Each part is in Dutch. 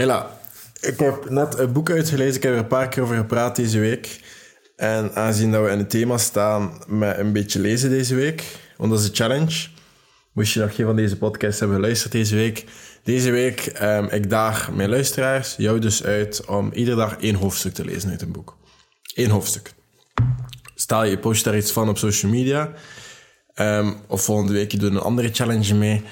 Hela, ik heb net een boek uitgelezen. Ik heb er een paar keer over gepraat deze week. En aangezien dat we in het thema staan met een beetje lezen deze week, want dat is challenge. Moest je nog geen van deze podcasts hebben geluisterd deze week. Deze week, um, ik daag mijn luisteraars, jou dus uit, om iedere dag één hoofdstuk te lezen uit een boek. Eén hoofdstuk. Stel je post daar iets van op social media. Um, of volgende week je doet een andere challenge mee.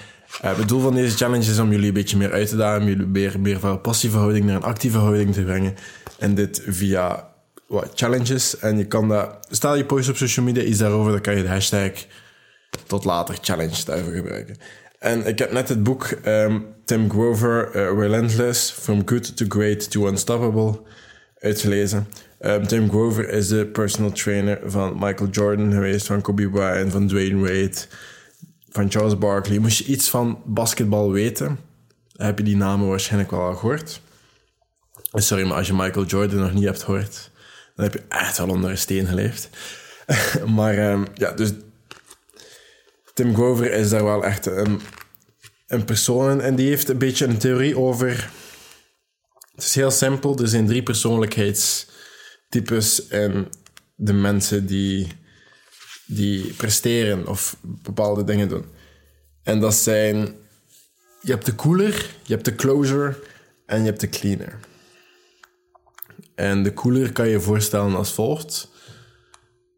Uh, het doel van deze challenge is om jullie een beetje meer uit te dagen, jullie meer, meer van een passieve houding naar een actieve houding te brengen. En dit via wat challenges. En je kan dat, stel je post op social media iets daarover, dan kan je de hashtag tot later challenge daarvoor gebruiken. En ik heb net het boek um, Tim Grover, uh, Relentless, From Good to Great to Unstoppable, uitgelezen. Um, Tim Grover is de personal trainer van Michael Jordan geweest, van Kobe Bryant, van Dwayne Wade, van Charles Barkley. Moest je iets van basketbal weten, heb je die namen waarschijnlijk wel al gehoord. Sorry, maar als je Michael Jordan nog niet hebt gehoord, dan heb je echt wel onder een steen geleefd. maar um, ja, dus Tim Grover is daar wel echt een, een persoon en die heeft een beetje een theorie over. Het is heel simpel. Er zijn drie persoonlijkheidstypes en de mensen die, die presteren of bepaalde dingen doen. En dat zijn: je hebt de cooler, je hebt de closer en je hebt de cleaner. En de cooler kan je voorstellen als volgt.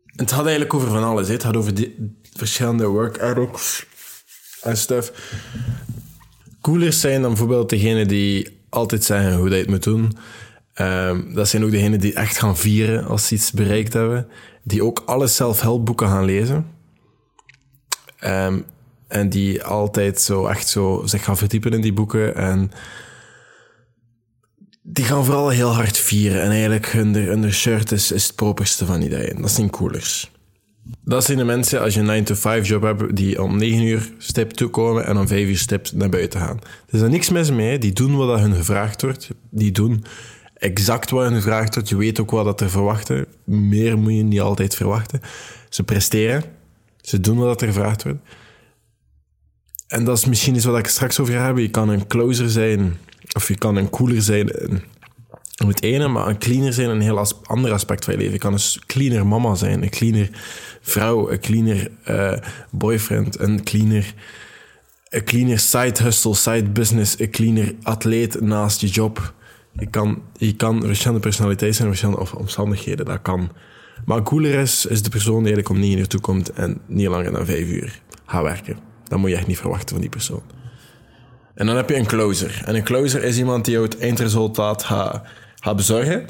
Het had eigenlijk over van alles. Het had over die, verschillende work ethics en stuff. Coolers zijn dan bijvoorbeeld degene die altijd zeggen hoe dat je het moet doen. Um, dat zijn ook degenen die echt gaan vieren als ze iets bereikt hebben. Die ook alle self-help gaan lezen. Um, en die altijd zo echt zo zich gaan verdiepen in die boeken. En die gaan vooral heel hard vieren. En eigenlijk hun, hun shirt is, het properste van iedereen. Dat zijn coolers. Dat zijn de mensen, als je een 9-to-5 job hebt, die om 9 uur stip toekomen en om 5 uur stip naar buiten gaan. Er is niks mis mee. Die doen wat hun gevraagd wordt. Die doen exact wat hun gevraagd wordt. Je weet ook wat dat er verwachten. Meer moet je niet altijd verwachten. Ze presteren. Ze doen wat er gevraagd wordt. En dat is misschien iets wat ik straks over ga hebben. Je kan een closer zijn, of je kan een cooler zijn om het ene, maar een cleaner zijn een heel ander aspect van je leven. Je kan een cleaner mama zijn, een cleaner vrouw, een cleaner uh, boyfriend, een cleaner, een cleaner side hustle, side business, een cleaner atleet naast je job. Je kan, je kan verschillende personaliteiten zijn, verschillende omstandigheden, dat kan. Maar cooler is, is de persoon die eigenlijk om 9 uur komt en niet langer dan 5 uur gaat werken. Dat moet je echt niet verwachten van die persoon. En dan heb je een closer. En een closer is iemand die jou het eindresultaat gaat bezorgen.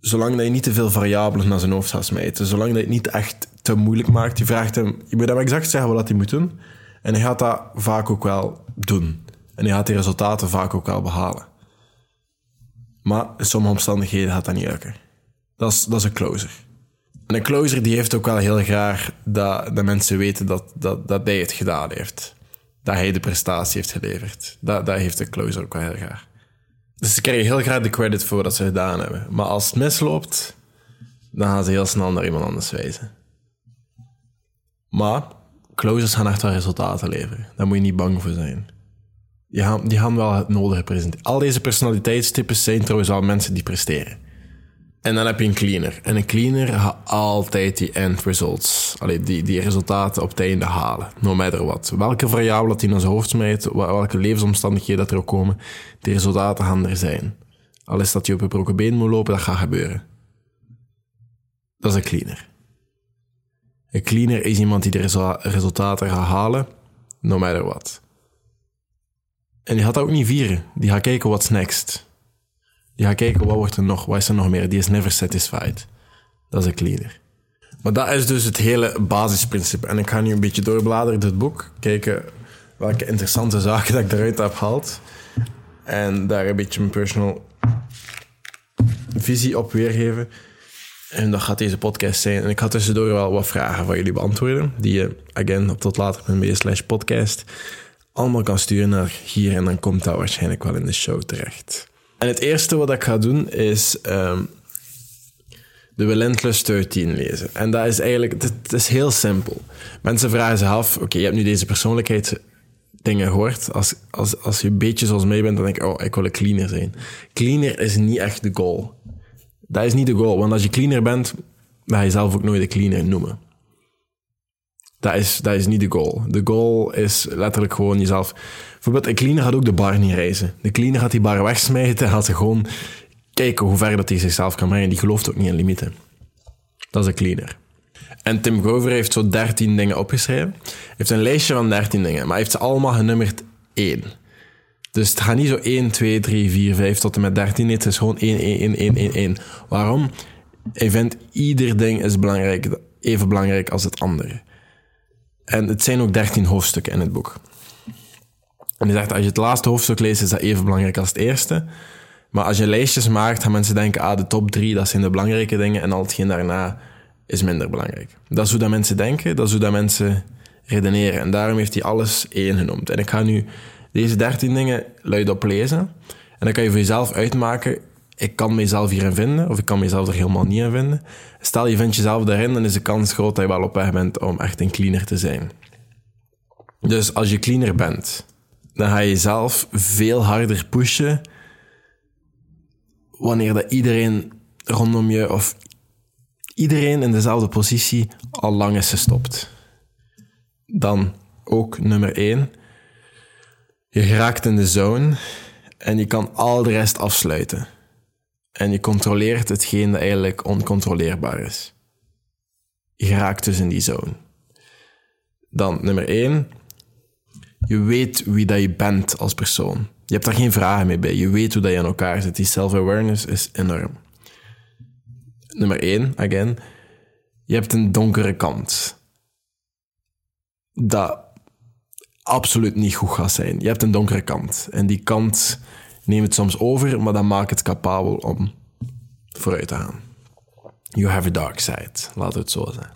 Zolang dat je niet te veel variabelen naar zijn hoofd gaat smijten. Zolang dat je het niet echt te moeilijk maakt. Je vraagt hem, je moet hem exact zeggen wat hij moet doen. En hij gaat dat vaak ook wel doen. En hij gaat die resultaten vaak ook wel behalen. Maar in sommige omstandigheden gaat dat niet lukken. Dat is, dat is een closer. En een closer die heeft ook wel heel graag dat de mensen weten dat, dat, dat hij het gedaan heeft. Dat hij de prestatie heeft geleverd. Dat, dat heeft de closer ook wel heel graag. Dus ze krijgen heel graag de credit voor wat ze gedaan hebben. Maar als het misloopt, dan gaan ze heel snel naar iemand anders wijzen. Maar closers gaan echt wel resultaten leveren. Daar moet je niet bang voor zijn. Die gaan, die gaan wel het nodige presenteren. Al deze personaliteitstypes zijn trouwens al mensen die presteren. En dan heb je een cleaner. En een cleaner gaat altijd die end results, allee, die, die resultaten op het einde halen. No matter what. Welke variabele dat hij naar hoofd smijt, welke levensomstandigheden dat er ook komen, die resultaten gaan er zijn. Al is dat je op een broken been moet lopen, dat gaat gebeuren. Dat is een cleaner. Een cleaner is iemand die de resultaten gaat halen, no matter what. En die gaat dat ook niet vieren. Die gaat kijken what's next. Die gaat kijken, wat wordt er nog? Wat is er nog meer? Die is never satisfied. Dat is een cleaner. Maar dat is dus het hele basisprincipe. En ik ga nu een beetje doorbladeren door het boek. Kijken welke interessante zaken dat ik eruit heb gehaald. En daar een beetje mijn personal visie op weergeven. En dat gaat deze podcast zijn. En ik ga tussendoor wel wat vragen van jullie beantwoorden. Die je, again, op tot later.be slash podcast allemaal kan sturen naar hier. En dan komt dat waarschijnlijk wel in de show terecht. En het eerste wat ik ga doen is um, de Relentless 13 lezen. En dat is eigenlijk, het, is heel simpel. Mensen vragen zich af, oké, je hebt nu deze persoonlijkheidstypes dingen als, als, als je een beetje zoals mij bent, dan denk ik, oh, ik wil een cleaner zijn. Cleaner is niet echt de goal. Dat is niet de goal, want als je cleaner bent, ga je zelf ook nooit de cleaner noemen. Dat is, dat is niet de goal. De goal is letterlijk gewoon jezelf. Bijvoorbeeld, een cleaner gaat ook de bar niet reizen. De cleaner gaat die bar wegsmijten en gaat gewoon kijken hoe ver dat hij zichzelf kan brengen. Die gelooft ook niet in limieten. Dat is een cleaner. En Tim Grover heeft zo 13 dingen opgeschreven. Hij heeft een lijstje van 13 dingen, maar hij heeft ze allemaal genummerd 1. Dus het gaat niet zo 1, 2, 3, 4, 5 tot en met 13. Nee, het is gewoon 1, 1, 1, 1, 1, 1. Waarom? Hij vindt ieder ding is belangrijk, even belangrijk als het andere. En het zijn ook 13 hoofdstukken in het boek. En hij zegt, als je het laatste hoofdstuk leest, is dat even belangrijk als het eerste. Maar als je lijstjes maakt, gaan mensen denken, ah, de top drie, dat zijn de belangrijke dingen. En al hetgeen daarna is minder belangrijk. Dat is hoe dat mensen denken, dat is hoe dat mensen redeneren. En daarom heeft hij alles één genoemd. En ik ga nu deze 13 dingen luid oplezen. En dan kan je voor jezelf uitmaken, ik kan mezelf hierin vinden, of ik kan mezelf er helemaal niet in vinden. Stel je vindt jezelf daarin, dan is de kans groot dat je wel op weg bent om echt een cleaner te zijn. Dus als je cleaner bent, dan ga je jezelf veel harder pushen wanneer dat iedereen rondom je of iedereen in dezelfde positie al lang is gestopt. Dan ook nummer 1. Je geraakt in de zone en je kan al de rest afsluiten. En je controleert hetgeen dat eigenlijk oncontroleerbaar is. Je raakt dus in die zone. Dan nummer 1. Je weet wie dat je bent als persoon. Je hebt daar geen vragen mee bij. Je weet hoe dat je aan elkaar zit. Die self-awareness is enorm. Nummer 1, again. Je hebt een donkere kant. Dat absoluut niet goed gaat zijn. Je hebt een donkere kant. En die kant neemt het soms over, maar dat maakt het capabel om vooruit te gaan. You have a dark side, laat het zo zijn.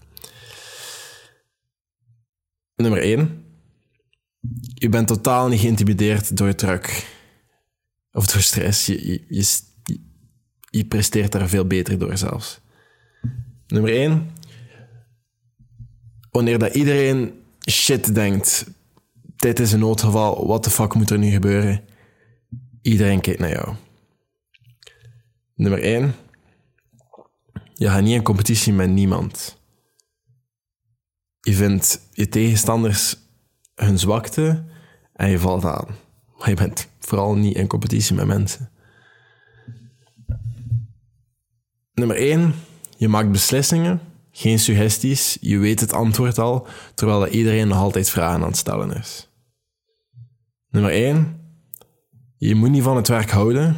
Nummer 1. Je bent totaal niet geïntimideerd door druk of door stress. Je, je, je, je presteert daar veel beter door zelfs. Nummer 1. Wanneer dat iedereen shit denkt, dit is een noodgeval, wat de fuck moet er nu gebeuren? Iedereen kijkt naar jou. Nummer 1. Je gaat niet in competitie met niemand. Je vindt je tegenstanders hun zwakte en je valt aan. Maar je bent vooral niet in competitie met mensen. Nummer 1. Je maakt beslissingen, geen suggesties. Je weet het antwoord al, terwijl iedereen nog altijd vragen aan het stellen is. Nummer 1. Je moet niet van het werk houden,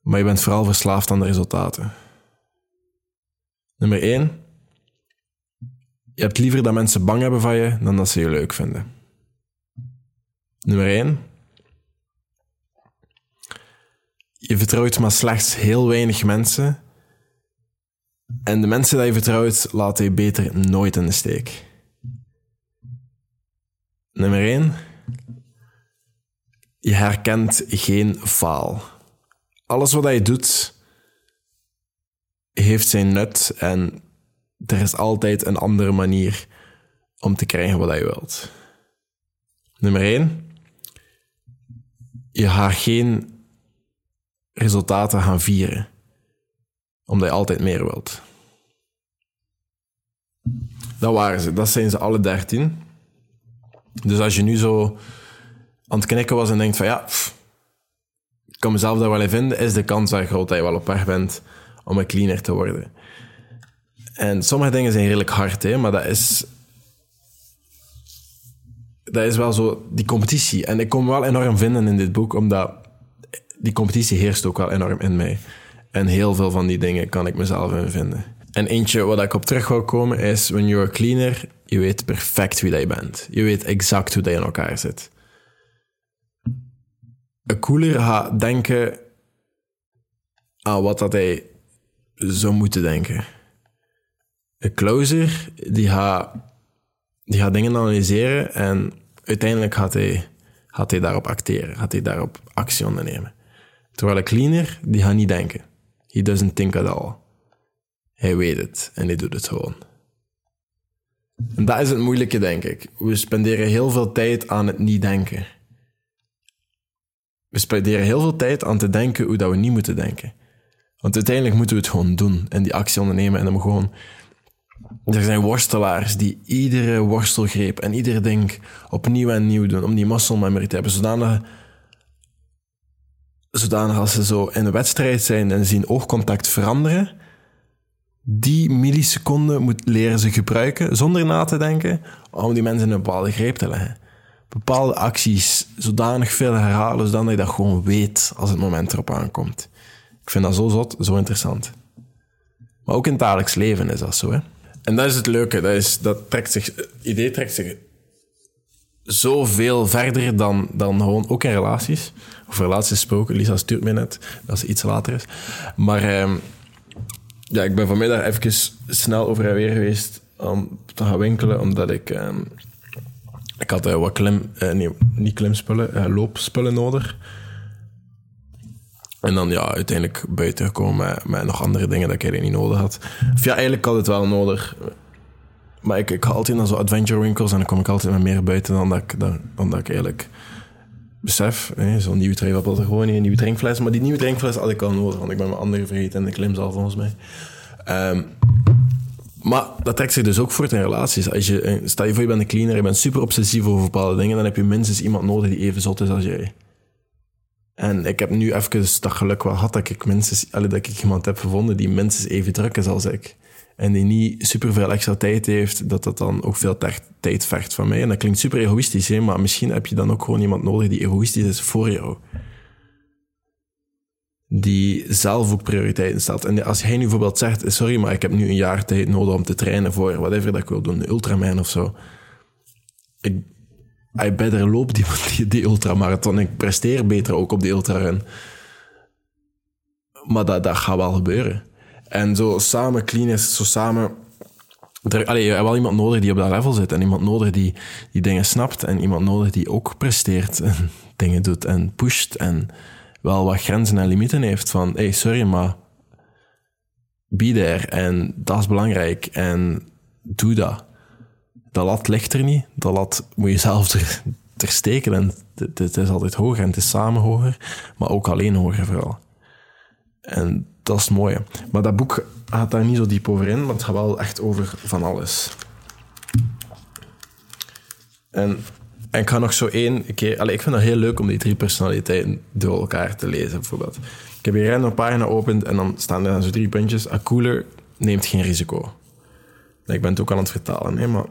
maar je bent vooral verslaafd aan de resultaten. Nummer 1. Je hebt liever dat mensen bang hebben van je dan dat ze je leuk vinden. Nummer 1. Je vertrouwt maar slechts heel weinig mensen. En de mensen die je vertrouwt, laten je beter nooit in de steek. Nummer 1. Je herkent geen faal. Alles wat je doet, heeft zijn nut en er is altijd een andere manier om te krijgen wat je wilt. Nummer 1 je gaat geen resultaten gaan vieren, omdat je altijd meer wilt. Dat waren ze, dat zijn ze alle dertien. Dus als je nu zo aan het knikken was en denkt van ja, ik kan mezelf daar wel in vinden, is de kans wel groot dat je wel op weg bent om een cleaner te worden. En sommige dingen zijn redelijk hard, hè, maar dat is dat is wel zo, die competitie. En ik kom wel enorm vinden in dit boek, omdat die competitie heerst ook wel enorm in mij. En heel veel van die dingen kan ik mezelf in vinden. En eentje wat ik op terug wil komen is, when you're a cleaner, je weet perfect wie je bent. Je weet exact hoe dat in elkaar zit. Een cooler gaat denken aan wat dat hij zou moeten denken. Een closer, die gaat, die gaat dingen analyseren en uiteindelijk gaat hij, gaat hij daarop acteren, gaat hij daarop actie ondernemen. Terwijl een cleaner, die gaat niet denken. He doesn't think at all. Hij weet het en hij doet het gewoon. En dat is het moeilijke, denk ik. We spenderen heel veel tijd aan het niet denken. We spenderen heel veel tijd aan te denken hoe dat we niet moeten denken. Want uiteindelijk moeten we het gewoon doen en die actie ondernemen en dan gewoon. Er zijn worstelaars die iedere worstelgreep en ieder ding opnieuw en nieuw doen om die muscle memory te hebben, zodanig, zodanig als ze zo in een wedstrijd zijn en zien oogcontact veranderen, die milliseconde moet leren ze gebruiken zonder na te denken om die mensen in een bepaalde greep te leggen. Bepaalde acties zodanig veel herhalen zodat je dat gewoon weet als het moment erop aankomt. Ik vind dat zo zot, zo interessant. Maar ook in het dagelijks leven is dat zo. Hè? En dat is het leuke. Dat, is, dat trekt zich, het idee trekt zich zoveel verder dan, dan gewoon ook in relaties. Of relaties gesproken. Lisa stuurt me net dat ze iets later is. Maar ehm, ja, ik ben vanmiddag even snel over en weer geweest om te gaan winkelen, omdat ik... Ehm, ik had uh, wat klim... Uh, nee, niet klimspullen, uh, loopspullen nodig. En dan ja, uiteindelijk buiten gekomen met, nog andere dingen dat ik eigenlijk niet nodig had. Of ja, eigenlijk had het wel nodig. Maar ik, ik ga altijd naar zo'n adventure winkels en dan kom ik altijd met meer buiten dan dat ik, dan, dan dat ik eigenlijk besef. Zo'n nieuwe op er gewoon een nieuwe drinkfles. Maar die nieuwe drinkfles had ik al nodig, want ik ben mijn andere vergeten en de klimzaal volgens mij. Um, maar dat trekt zich dus ook voort in relaties. Als je, stel je voor, je bent een cleaner, je bent super obsessief over bepaalde dingen, dan heb je minstens iemand nodig die even zot is als jij. En ik heb nu even dat geluk wel gehad dat ik minstens, dat ik iemand heb gevonden die minstens even druk is als ik. En die niet super veel extra tijd heeft, dat dat dan ook veel tijd vergt van mij. En dat klinkt super egoïstisch, hè, maar misschien heb je dan ook gewoon iemand nodig die egoïstisch is voor jou. Die zelf ook prioriteiten stelt. En als hij nu bijvoorbeeld zegt, sorry, maar ik heb nu een jaar tijd nodig om te trainen voor whatever dat ik wil doen, een Ultraman of zo. Ik, I better loop die, die, die ultramarathon. Ik presteer beter ook op die ultrarun. Maar dat, dat gaat wel gebeuren. En zo samen clean is, zo samen... Er, allee, je hebt wel iemand nodig die op dat level zit. En iemand nodig die, die dingen snapt. En iemand nodig die ook presteert en dingen doet en pusht. En wel wat grenzen en limieten heeft. Van, hey, sorry, maar be there. En dat is belangrijk. En doe dat dat lat ligt er niet. Dat lat moet je zelf er, steken. En het, het, is altijd hoger en het is samen hoger, maar ook alleen hoger vooral. En dat is het mooie. Maar dat boek gaat daar niet zo diep over in, maar het gaat wel echt over van alles. En, en ik ga nog zo één keer... Allez, ik vind het heel leuk om die drie personaliteiten door elkaar te lezen, bijvoorbeeld. Ik heb hier een pagina opend en dan staan er zo drie puntjes. A cooler neemt geen risico. Ik ben het ook aan het vertalen, hè, maar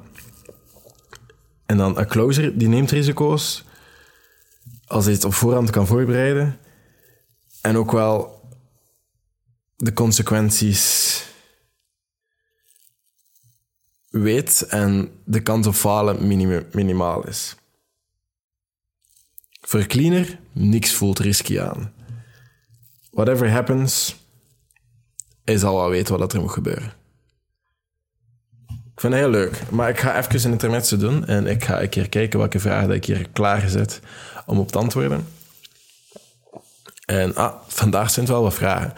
en dan een closer, die neemt risico's als hij het op voorhand kan voorbereiden. En ook wel de consequenties weet en de kans op falen minimaal is. Voor cleaner, niks voelt risky aan. Whatever happens, hij zal wel weten wat er moet gebeuren. Ik vind het heel leuk. Maar ik ga even een intermezzo doen. En ik ga een keer kijken welke vragen ik hier klaargezet om op te antwoorden. En ah, vandaag zijn het wel wat vragen.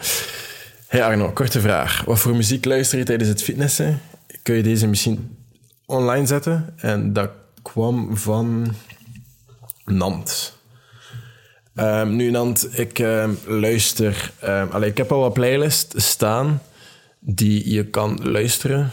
Hey Arno, korte vraag. Wat voor muziek luister je tijdens het fitnessen? Kun je deze misschien online zetten? En dat kwam van Nant. Um, nu, Nant, ik um, luister... Um, allee, ik heb al wat playlists staan die je kan luisteren.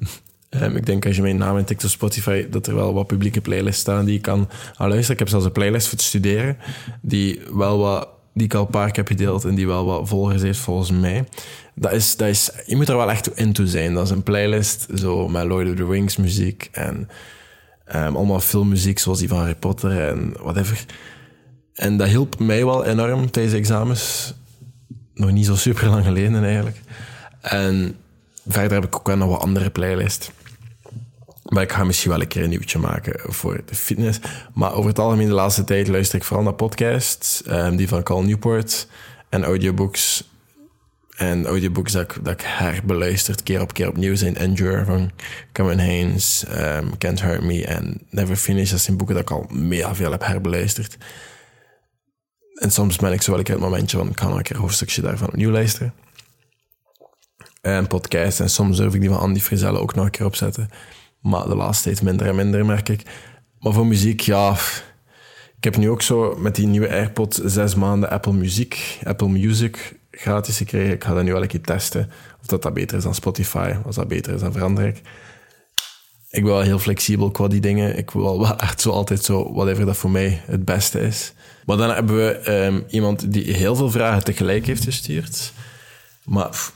ik denk als je mijn naam intikt op Spotify, dat er wel wat publieke playlists staan die je kan luisteren. Ik heb zelfs een playlist voor het studeren, die wel wat die ik al een paar keer heb gedeeld en die wel wat volgers heeft volgens mij. Dat is, dat is, je moet er wel echt into zijn. Dat is een playlist zo met Lord of the Rings muziek en allemaal filmmuziek zoals die van Harry Potter en whatever. En dat hielp mij wel enorm tijdens de examens. Nog niet zo super lang geleden eigenlijk. En verder heb ik ook wel nog wat andere playlist. Maar ik ga misschien wel een keer een nieuwtje maken voor de fitness. Maar over het algemeen de laatste tijd luister ik vooral naar podcasts. Um, die van Cal Newport. En audiobooks. En audiobooks dat ik, dat herbeluisterd keer op keer opnieuw zijn. Endure van Cameron Haynes. Um, Can't Hurt Me en Never Finish. Dat zijn boeken dat ik al mega veel heb herbeluisterd. En soms ben ik zo wel een het momentje van... ik kan een keer een hoofdstukje daarvan opnieuw luisteren en podcast. En soms durf ik die van Andy Frizelle ook nog een keer opzetten. Maar de laatste tijd minder en minder, merk ik. Maar voor muziek, ja... Ik heb nu ook zo met die nieuwe AirPod zes maanden Apple Music, Apple Music gratis gekregen. Ik ga dat nu wel een keer testen. Of dat, dat beter is dan Spotify. Als dat beter is, dan verander ik. Ik ben wel heel flexibel qua die dingen. Ik wil wel echt zo altijd zo, whatever dat voor mij het beste is. Maar dan hebben we ehm, iemand die heel veel vragen tegelijk heeft gestuurd. Maar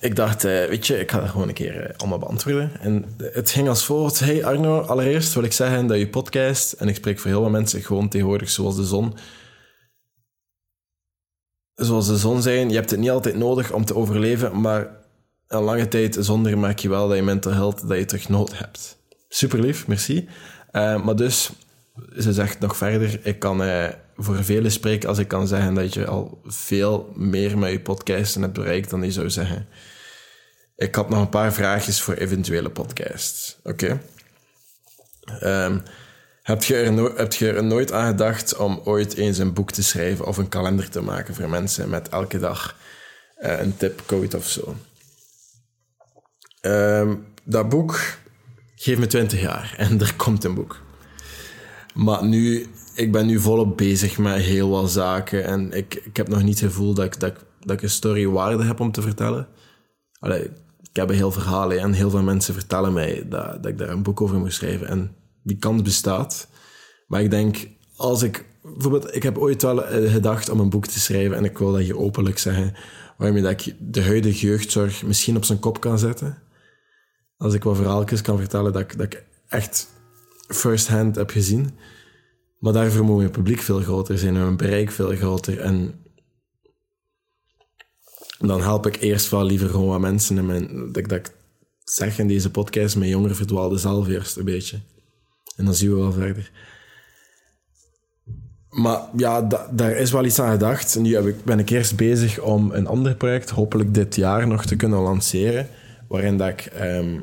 ik dacht, eh, weet je, ik ga dat gewoon een keer eh, allemaal beantwoorden. En het ging als volgt. Hey Arno, allereerst wil ik zeggen dat je podcast, en ik spreek voor heel veel mensen gewoon tegenwoordig zoals de zon, zoals de zon zijn, je hebt het niet altijd nodig om te overleven, maar een lange tijd zonder merk je wel dat je mental health, dat je terug nood hebt. Super lief, merci. Uh, maar dus, ze zegt nog verder, ik kan uh, voor velen spreken als ik kan zeggen dat je al veel meer met je podcasten hebt bereikt dan je zou zeggen. Ik had nog een paar vraagjes voor eventuele podcasts. Oké. Um, heb, je er je er nooit aan gedacht om ooit eens een boek te schrijven of een kalender te maken voor mensen met elke dag uh, een tipcode of zo? Um, dat boek geeft me 20 jaar en er komt een boek. Maar nu, ik ben nu volop bezig met heel wat zaken en ik, ik heb nog niet het gevoel dat ik, dat, dat ik een story waarde heb om te vertellen. Allee, ik heb een heel verhaal en heel veel mensen vertellen mij dat, dat ik daar een boek over moet schrijven. En die kans bestaat. Maar ik denk, als ik... Bijvoorbeeld, ik heb ooit wel eh, gedacht om een boek te schrijven en ik wil dat hier openlijk zeggen, waarmee dat ik de huidige jeugdzorg misschien op zijn kop kan zetten. Als ik wat verhaaltjes kan vertellen dat ik, dat ik echt first hand heb gezien. Maar daarvoor moet mijn publiek veel groter zijn en mijn bereik veel groter. En dan help ik eerst wel liever gewoon wat mensen. En mijn, dat, ik zeg in deze podcast, mijn jongeren verdwaalden zelf eerst een beetje. En dan zien we wel verder. Maar ja, daar is wel iets aan gedacht. Nu ik, ben ik eerst bezig om een ander project, hopelijk dit jaar nog te kunnen lanceren. Waarin dat ik ehm,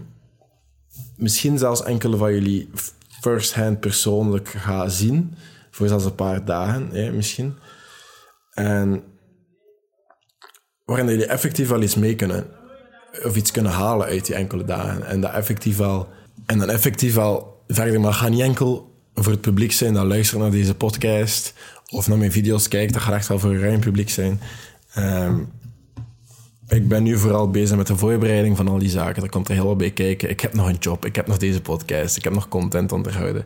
misschien zelfs enkele van jullie first-hand persoonlijk ga zien. Voor zelfs een paar dagen, hè, misschien. En waarin jullie effectief wel iets mee kunnen. Of iets kunnen halen uit die enkele dagen. En dat effectief wel... En dan effectief wel verder, maar ga niet enkel voor het publiek zijn dat luistert naar deze podcast of naar mijn video's kijkt. Dat gaat echt wel voor een ruim publiek zijn. Um, ik ben nu vooral bezig met de voorbereiding van al die zaken. Daar komt er heel wat bij kijken. Ik heb nog een job, ik heb nog deze podcast, ik heb nog content onderhouden.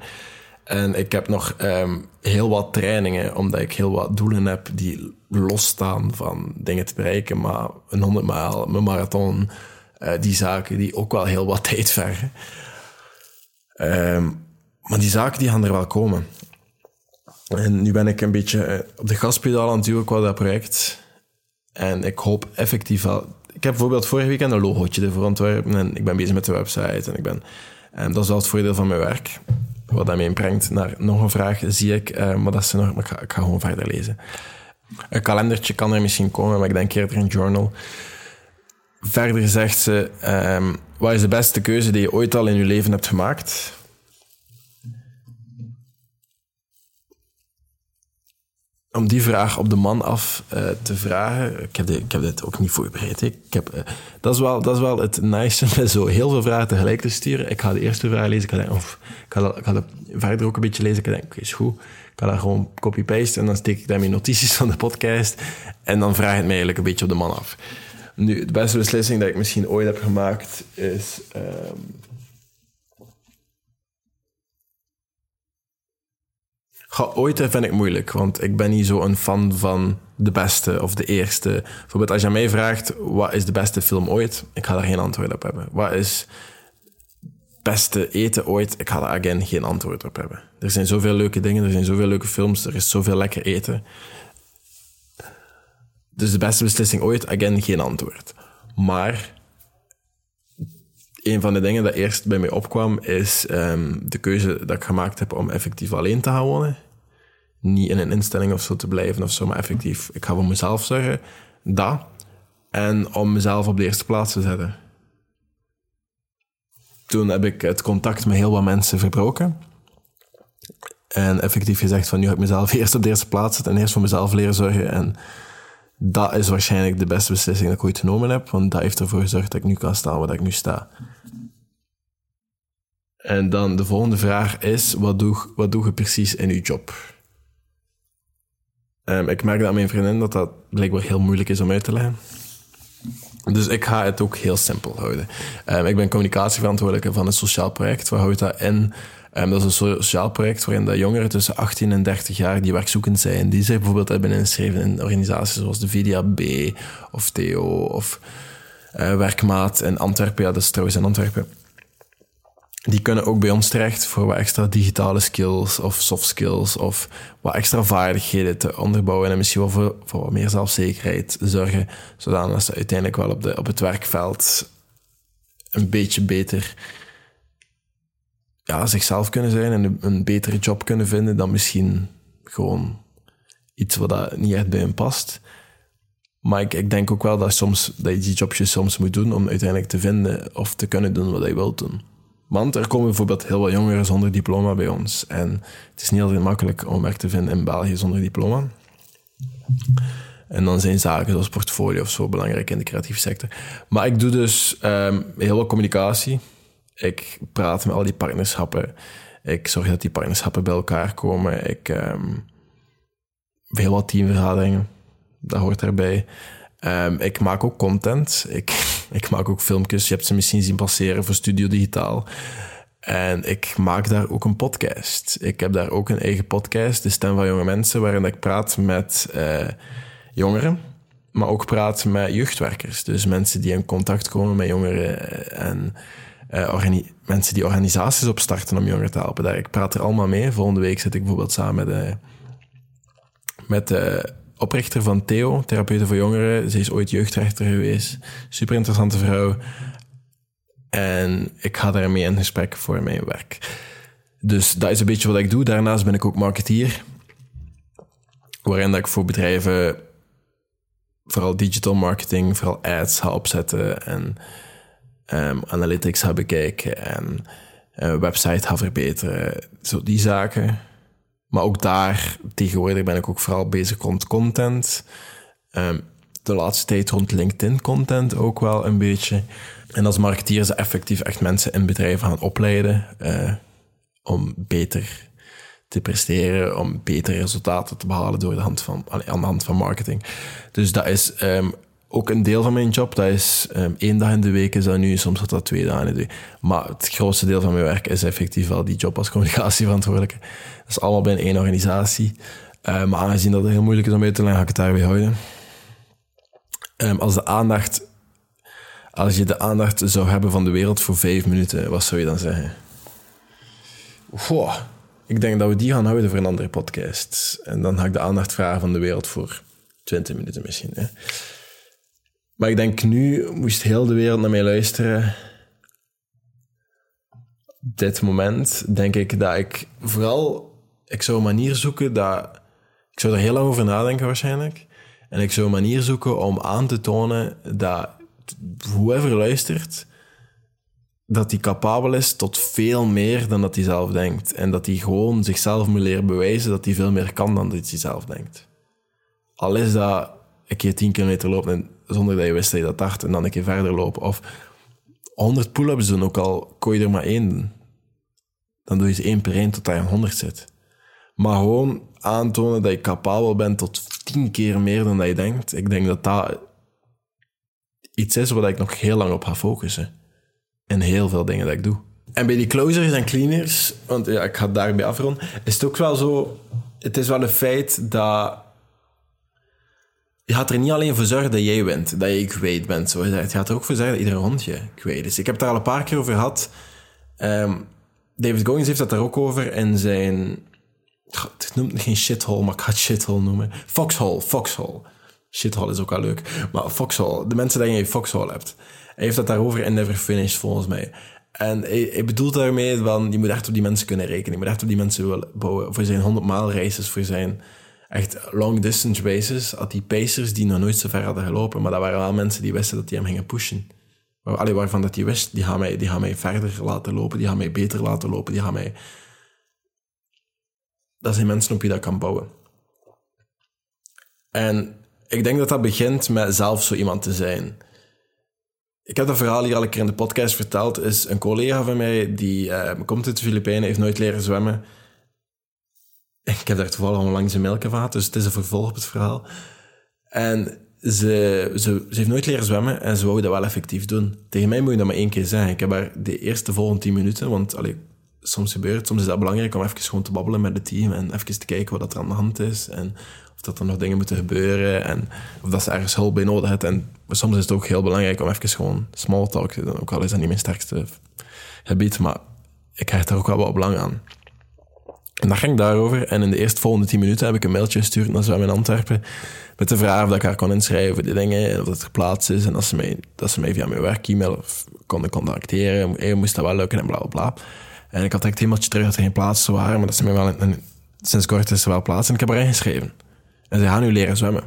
En ik heb nog um, heel wat trainingen, omdat ik heel wat doelen heb die losstaan van dingen te bereiken. Maar een 100 maal, mijn marathon, uh, die zaken die ook wel heel wat tijd vergen. Um, maar die zaken die gaan er wel komen. En nu ben ik een beetje eh, op de gaspedaal aan het duwen qua dat project. En ik hoop effectief wel... Ik heb bijvoorbeeld vorige week een logootje ervoor ontworpen en ik ben bezig met de website en ik ben... En dat is wel het voordeel van mijn werk. Wat dat mij brengt naar nog een vraag, zie ik. Uh, maar dat is nog... Ik ga, gewoon verder lezen. Een kalendertje kan er misschien komen, maar ik denk eerder een journal. Verder zegt ze... Um, wat is de beste keuze die je ooit al in je leven hebt gemaakt? Om die vraag op de man af uh, te vragen. Ik heb, ik heb dit ook niet voorbereid. Ik heb, uh, dat, is wel, dat is wel het nice met zo heel veel vragen tegelijk te sturen. Ik ga de eerste vraag lezen. Ik ga, of, ik ga, ik verder ook een beetje lezen. Ik denk, is goed. Ik ga daar gewoon copy-paste en dan steek ik daar mijn notities van de podcast. En dan vraag ik het mij eigenlijk een beetje op de man af. Nu, de beste beslissing dat ik misschien ooit heb gemaakt is... Um, Ga, ooit vind ik moeilijk, want ik ben niet zo een fan van de beste of de eerste. Bijvoorbeeld als je mij vraagt, wat is de beste film ooit? Ik ga daar geen antwoord op hebben. Wat is beste eten ooit? Ik ga daar again geen antwoord op hebben. Er zijn zoveel leuke dingen, er zijn zoveel leuke films, er is zoveel lekker eten. Dus de beste beslissing ooit, again geen antwoord. Maar een van de dingen dat eerst bij mij opkwam, is um, de keuze dat ik gemaakt heb om effectief alleen te gaan wonen. Niet in een instelling of zo te blijven of zo, maar effectief, ik ga voor mezelf zorgen. Dat. En om mezelf op de eerste plaats te zetten. Toen heb ik het contact met heel wat mensen verbroken. En effectief gezegd van nu ga ik mezelf eerst op de eerste plaats zetten en eerst voor mezelf leren zorgen. En dat is waarschijnlijk de beste beslissing dat ik ooit genomen heb, want dat heeft ervoor gezorgd dat ik nu kan staan waar ik nu sta. En dan de volgende vraag is, wat doe, wat doe je precies in je job? Um, ik merk aan mijn vriendin dat dat blijkbaar heel moeilijk is om uit te leggen. Dus ik ga het ook heel simpel houden. Um, ik ben communicatieverantwoordelijke van een sociaal project. Waar houdt dat in? Um, dat is een sociaal project waarin de jongeren tussen 18 en 30 jaar die werkzoekend zijn, die zich bijvoorbeeld hebben ingeschreven in organisaties zoals de VDAB of Theo of uh, Werkmaat in Antwerpen. Ja, dat is trouwens in Antwerpen die kunnen ook bij ons terecht voor wat extra digitale skills of soft skills of wat extra vaardigheden te onderbouwen en misschien wel voor, wat meer zelfzekerheid zorgen, zodat ze uiteindelijk wel op, de, op het werkveld een beetje beter ja, zichzelf kunnen zijn en een, een betere job kunnen vinden dan misschien gewoon iets wat dat niet echt bij hen past. Maar ik, ik denk ook wel dat, soms, dat je die jobjes soms moet doen om uiteindelijk te vinden of te kunnen doen wat je wilt doen. Want er komen bijvoorbeeld heel wat jongeren zonder diploma bij ons. En het is niet altijd makkelijk om werk te vinden in België zonder diploma. En dan zijn zaken zoals portfolio of zo belangrijk in de creatieve sector. Maar ik doe dus um, heel veel communicatie. Ik praat met al die partnerschappen. Ik zorg dat die partnerschappen bij elkaar komen. Ik um, heel wat teamvergaderingen. Dat hoort erbij. Um, ik maak ook content. Ik, ik maak ook filmpjes. Je hebt ze misschien zien passeren voor Studio Digitaal. En ik maak daar ook een podcast. Ik heb daar ook een eigen podcast, De Stem van Jonge Mensen, waarin ik praat met uh, jongeren, maar ook praat met jeugdwerkers. Dus mensen die in contact komen met jongeren en uh, mensen die organisaties opstarten om jongeren te helpen. Daar, ik praat er allemaal mee. Volgende week zit ik bijvoorbeeld samen met, uh, met oprichter van Theo, Therapeuten voor Jongeren. Ze is ooit jeugdrechter geweest. Super interessante vrouw. En ik ga daarmee in gesprek voor mijn werk. Dus dat is een beetje wat ik doe. Daarnaast ben ik ook marketeer. Waarin dat ik voor bedrijven vooral digital marketing, vooral ads ga opzetten en um, analytics ga bekijken en een website ga verbeteren. Zo die zaken. Maar ook daar, tegenwoordig ben ik ook vooral bezig rond content. Um, de laatste tijd rond LinkedIn-content ook wel een beetje. En als marketeer ze effectief echt mensen in bedrijven gaan opleiden uh, om beter te presteren, om betere resultaten te behalen door de hand van, aan de hand van marketing. Dus dat is um, ook een deel van mijn job. Dat is um, één dag in de week is dat nu, soms dat dat twee dagen in de week. Maar het grootste deel van mijn werk is effectief wel die job als communicatieverantwoordelijke. Dat is allemaal binnen één organisatie. Uh, maar aangezien dat het heel moeilijk is om uit te leggen, ga ik het daarbij houden. Um, als de aandacht... Als je de aandacht zou hebben van de wereld voor vijf minuten, wat zou je dan zeggen? Ik denk dat we die gaan houden voor een andere podcast. En dan ga ik de aandacht vragen van de wereld voor 20 minuten misschien. Hè. Maar ik denk nu moest heel de wereld naar mij luisteren. Dit moment denk ik dat ik vooral... Ik zou een manier zoeken dat... Ik zou er heel lang over nadenken waarschijnlijk. En ik zou een manier zoeken om aan te tonen dat whoever luistert, dat hij capabel is tot veel meer dan dat hij zelf denkt. En dat hij gewoon zichzelf moet leren bewijzen dat hij veel meer kan dan dat hij zelf denkt. Al is dat een keer 10 kilometer lopen zonder dat je wist dat je dat dacht en dan een keer verder lopen. Of 100 pull-ups doen, ook al kon je er maar één Dan doe je ze één per één tot je aan 100 zit. Maar gewoon aantonen dat je capabel bent tot 10 keer meer dan dat je denkt. Ik denk dat dat iets is waar ik nog heel lang op ga focussen. En heel veel dingen dat ik doe. En bij die closers en cleaners, want ja, ik ga daarbij afronden, is het ook wel zo... Het is wel een feit dat je gaat er niet alleen voor zorgen dat jij wint, dat je kwijt bent. Zo. Je gaat er ook voor zorgen dat ieder hondje kwijt is. Ik heb het daar al een paar keer over gehad. Um, David Goggins heeft dat daar ook over in zijn... Het noemt geen shithole, maar ik ga het shithole noemen. Foxhole, foxhole. Shithole is ook al leuk. Maar foxhole, de mensen die je foxhole hebt. Hij heeft dat daarover in Never Finished, volgens mij. En hij bedoelt daarmee van, je moet echt op die mensen kunnen rekenen. Je moet echt op die mensen willen bouwen. Voor zijn 100 maal races, voor zijn echt long distance races had die pacers die nog nooit zo ver hadden gelopen. Maar dat waren wel mensen die wisten dat die hem gingen pushen. Allee, waarvan dat die wist, die gaan, mij, die gaan mij verder laten lopen, die gaan mij beter laten lopen, die gaan mij... Dat zijn mensen op wie dat kan bouwen. En ik denk dat dat begint met zelf zo iemand te zijn. Ik heb dat verhaal hier al een keer in de podcast verteld. Is een collega van mij die uh, komt uit de Filipijnen, heeft nooit leren zwemmen. Ik heb daar toevallig al langs een melkenvaat, dus het is een vervolg op het verhaal. En ze, ze, ze heeft nooit leren zwemmen en ze wou dat wel effectief doen. Tegen mij moet je dat maar één keer zeggen. Ik heb haar de eerste volgende tien minuten, want allee, soms gebeurt soms is dat belangrijk om even gewoon te babbelen met het team en even te kijken wat er aan de hand is en of dat er nog dingen moeten gebeuren en of dat ze ergens hulp bij nodig heeft. En soms is het ook heel belangrijk om even gewoon small talk te doen, ook al is dat niet mijn sterkste gebied, maar ik hecht er ook wel wat belang aan. En dat ging daarover. En in de eerste volgende tien minuten heb ik een mailtje gestuurd naar Zwem in Antwerpen. Met de vraag of ik haar kon inschrijven voor die dingen. En of dat geplaatst is. En dat ze mij, dat ze mij via mijn werk-e-mail konden contacteren. Hey, moest dat wel lukken en bla bla bla. En ik had een mailtje terug dat er geen plaatsen waren. Maar dat ze mij wel... En sinds kort is er wel plaats. En ik heb haar ingeschreven. En ze gaan nu leren zwemmen.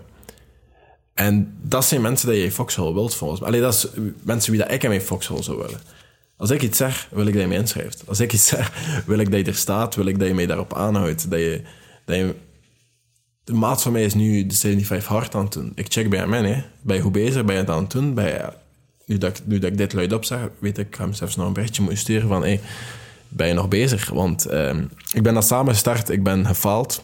En dat zijn mensen die je Foxhole wilt, volgens mij. Allee, dat is mensen wie dat ik in mijn Foxhole zou willen. Als ik iets zeg, wil ik dat je me inschrijft. Als ik iets zeg, wil ik dat je er staat, wil ik dat je mij daarop aanhoudt. Dat je, dat je... De maat van mij is nu de 75 hard aan het doen. Ik check bij hem in, hè. Ben je bezig? Ben je het aan het doen? Ben nu, dat ik, nu dat ik dit luid zeg, weet ik, ik ga hem zelfs nog een berichtje moeten sturen van, hey, ben je nog bezig? Want uh, ik ben dat samen gestart, ik ben gefaald.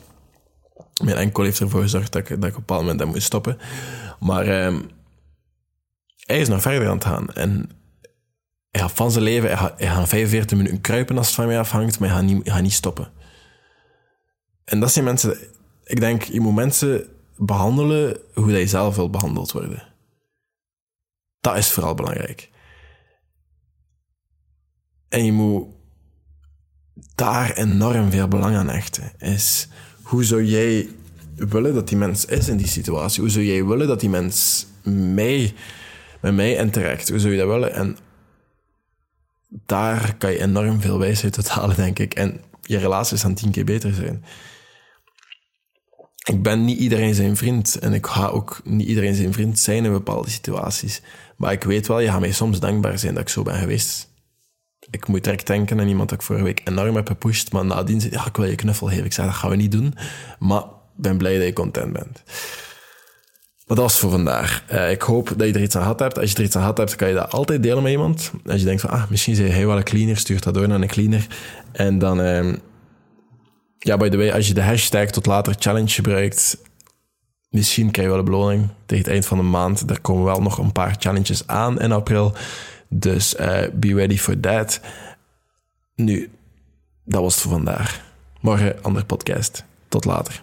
Mijn enkel heeft ervoor gezorgd dat ik, dat ik op een bepaald moment dat moest stoppen. Maar uh, hij is nog verder aan het gaan. En hij gaat van zijn leven, hij gaat, hij gaat 45 minuten kruipen als het van mij afhangt, maar hij gaat niet, stoppen. En dat zijn mensen, ik denk, je moet mensen behandelen hoe jij zelf wil behandeld worden. Dat is vooral belangrijk. En je moet daar enorm veel belang aan hechten. Is hoe zou jij willen dat die mens is in die situatie? Hoe zou jij willen dat die mens mij, met mij interact? Hoe zou je dat willen? En daar kan je enorm veel wijsheid uit halen, denk ik. En je relaties gaan tien keer beter zijn. Ik ben niet iedereen zijn vriend en ik ga ook niet iedereen zijn vriend zijn in bepaalde situaties. Maar ik weet wel, je gaat mij soms dankbaar zijn dat ik zo ben geweest. Ik moet direct denken aan iemand dat ik vorige week enorm heb gepusht, maar nadien zei ja, ik wil je knuffel geven. Ik zei, dat gaan we niet doen, maar ben blij dat je content bent. Maar dat was voor vandaag. Uh, ik hoop dat je er iets aan gehad hebt. Als je er iets aan gehad hebt, kan je dat altijd delen met iemand. Als je denkt van, ah, misschien zei hij wel een cleaner, stuur dat door naar een cleaner. En dan, uh, ja, by the way, als je de hashtag tot later challenge gebruikt, misschien krijg je wel een beloning tegen het eind van de maand. Er komen wel nog een paar challenges aan in april. Dus uh, be ready for that. Nu, dat was het voor vandaag. Morgen, andere podcast. Tot later.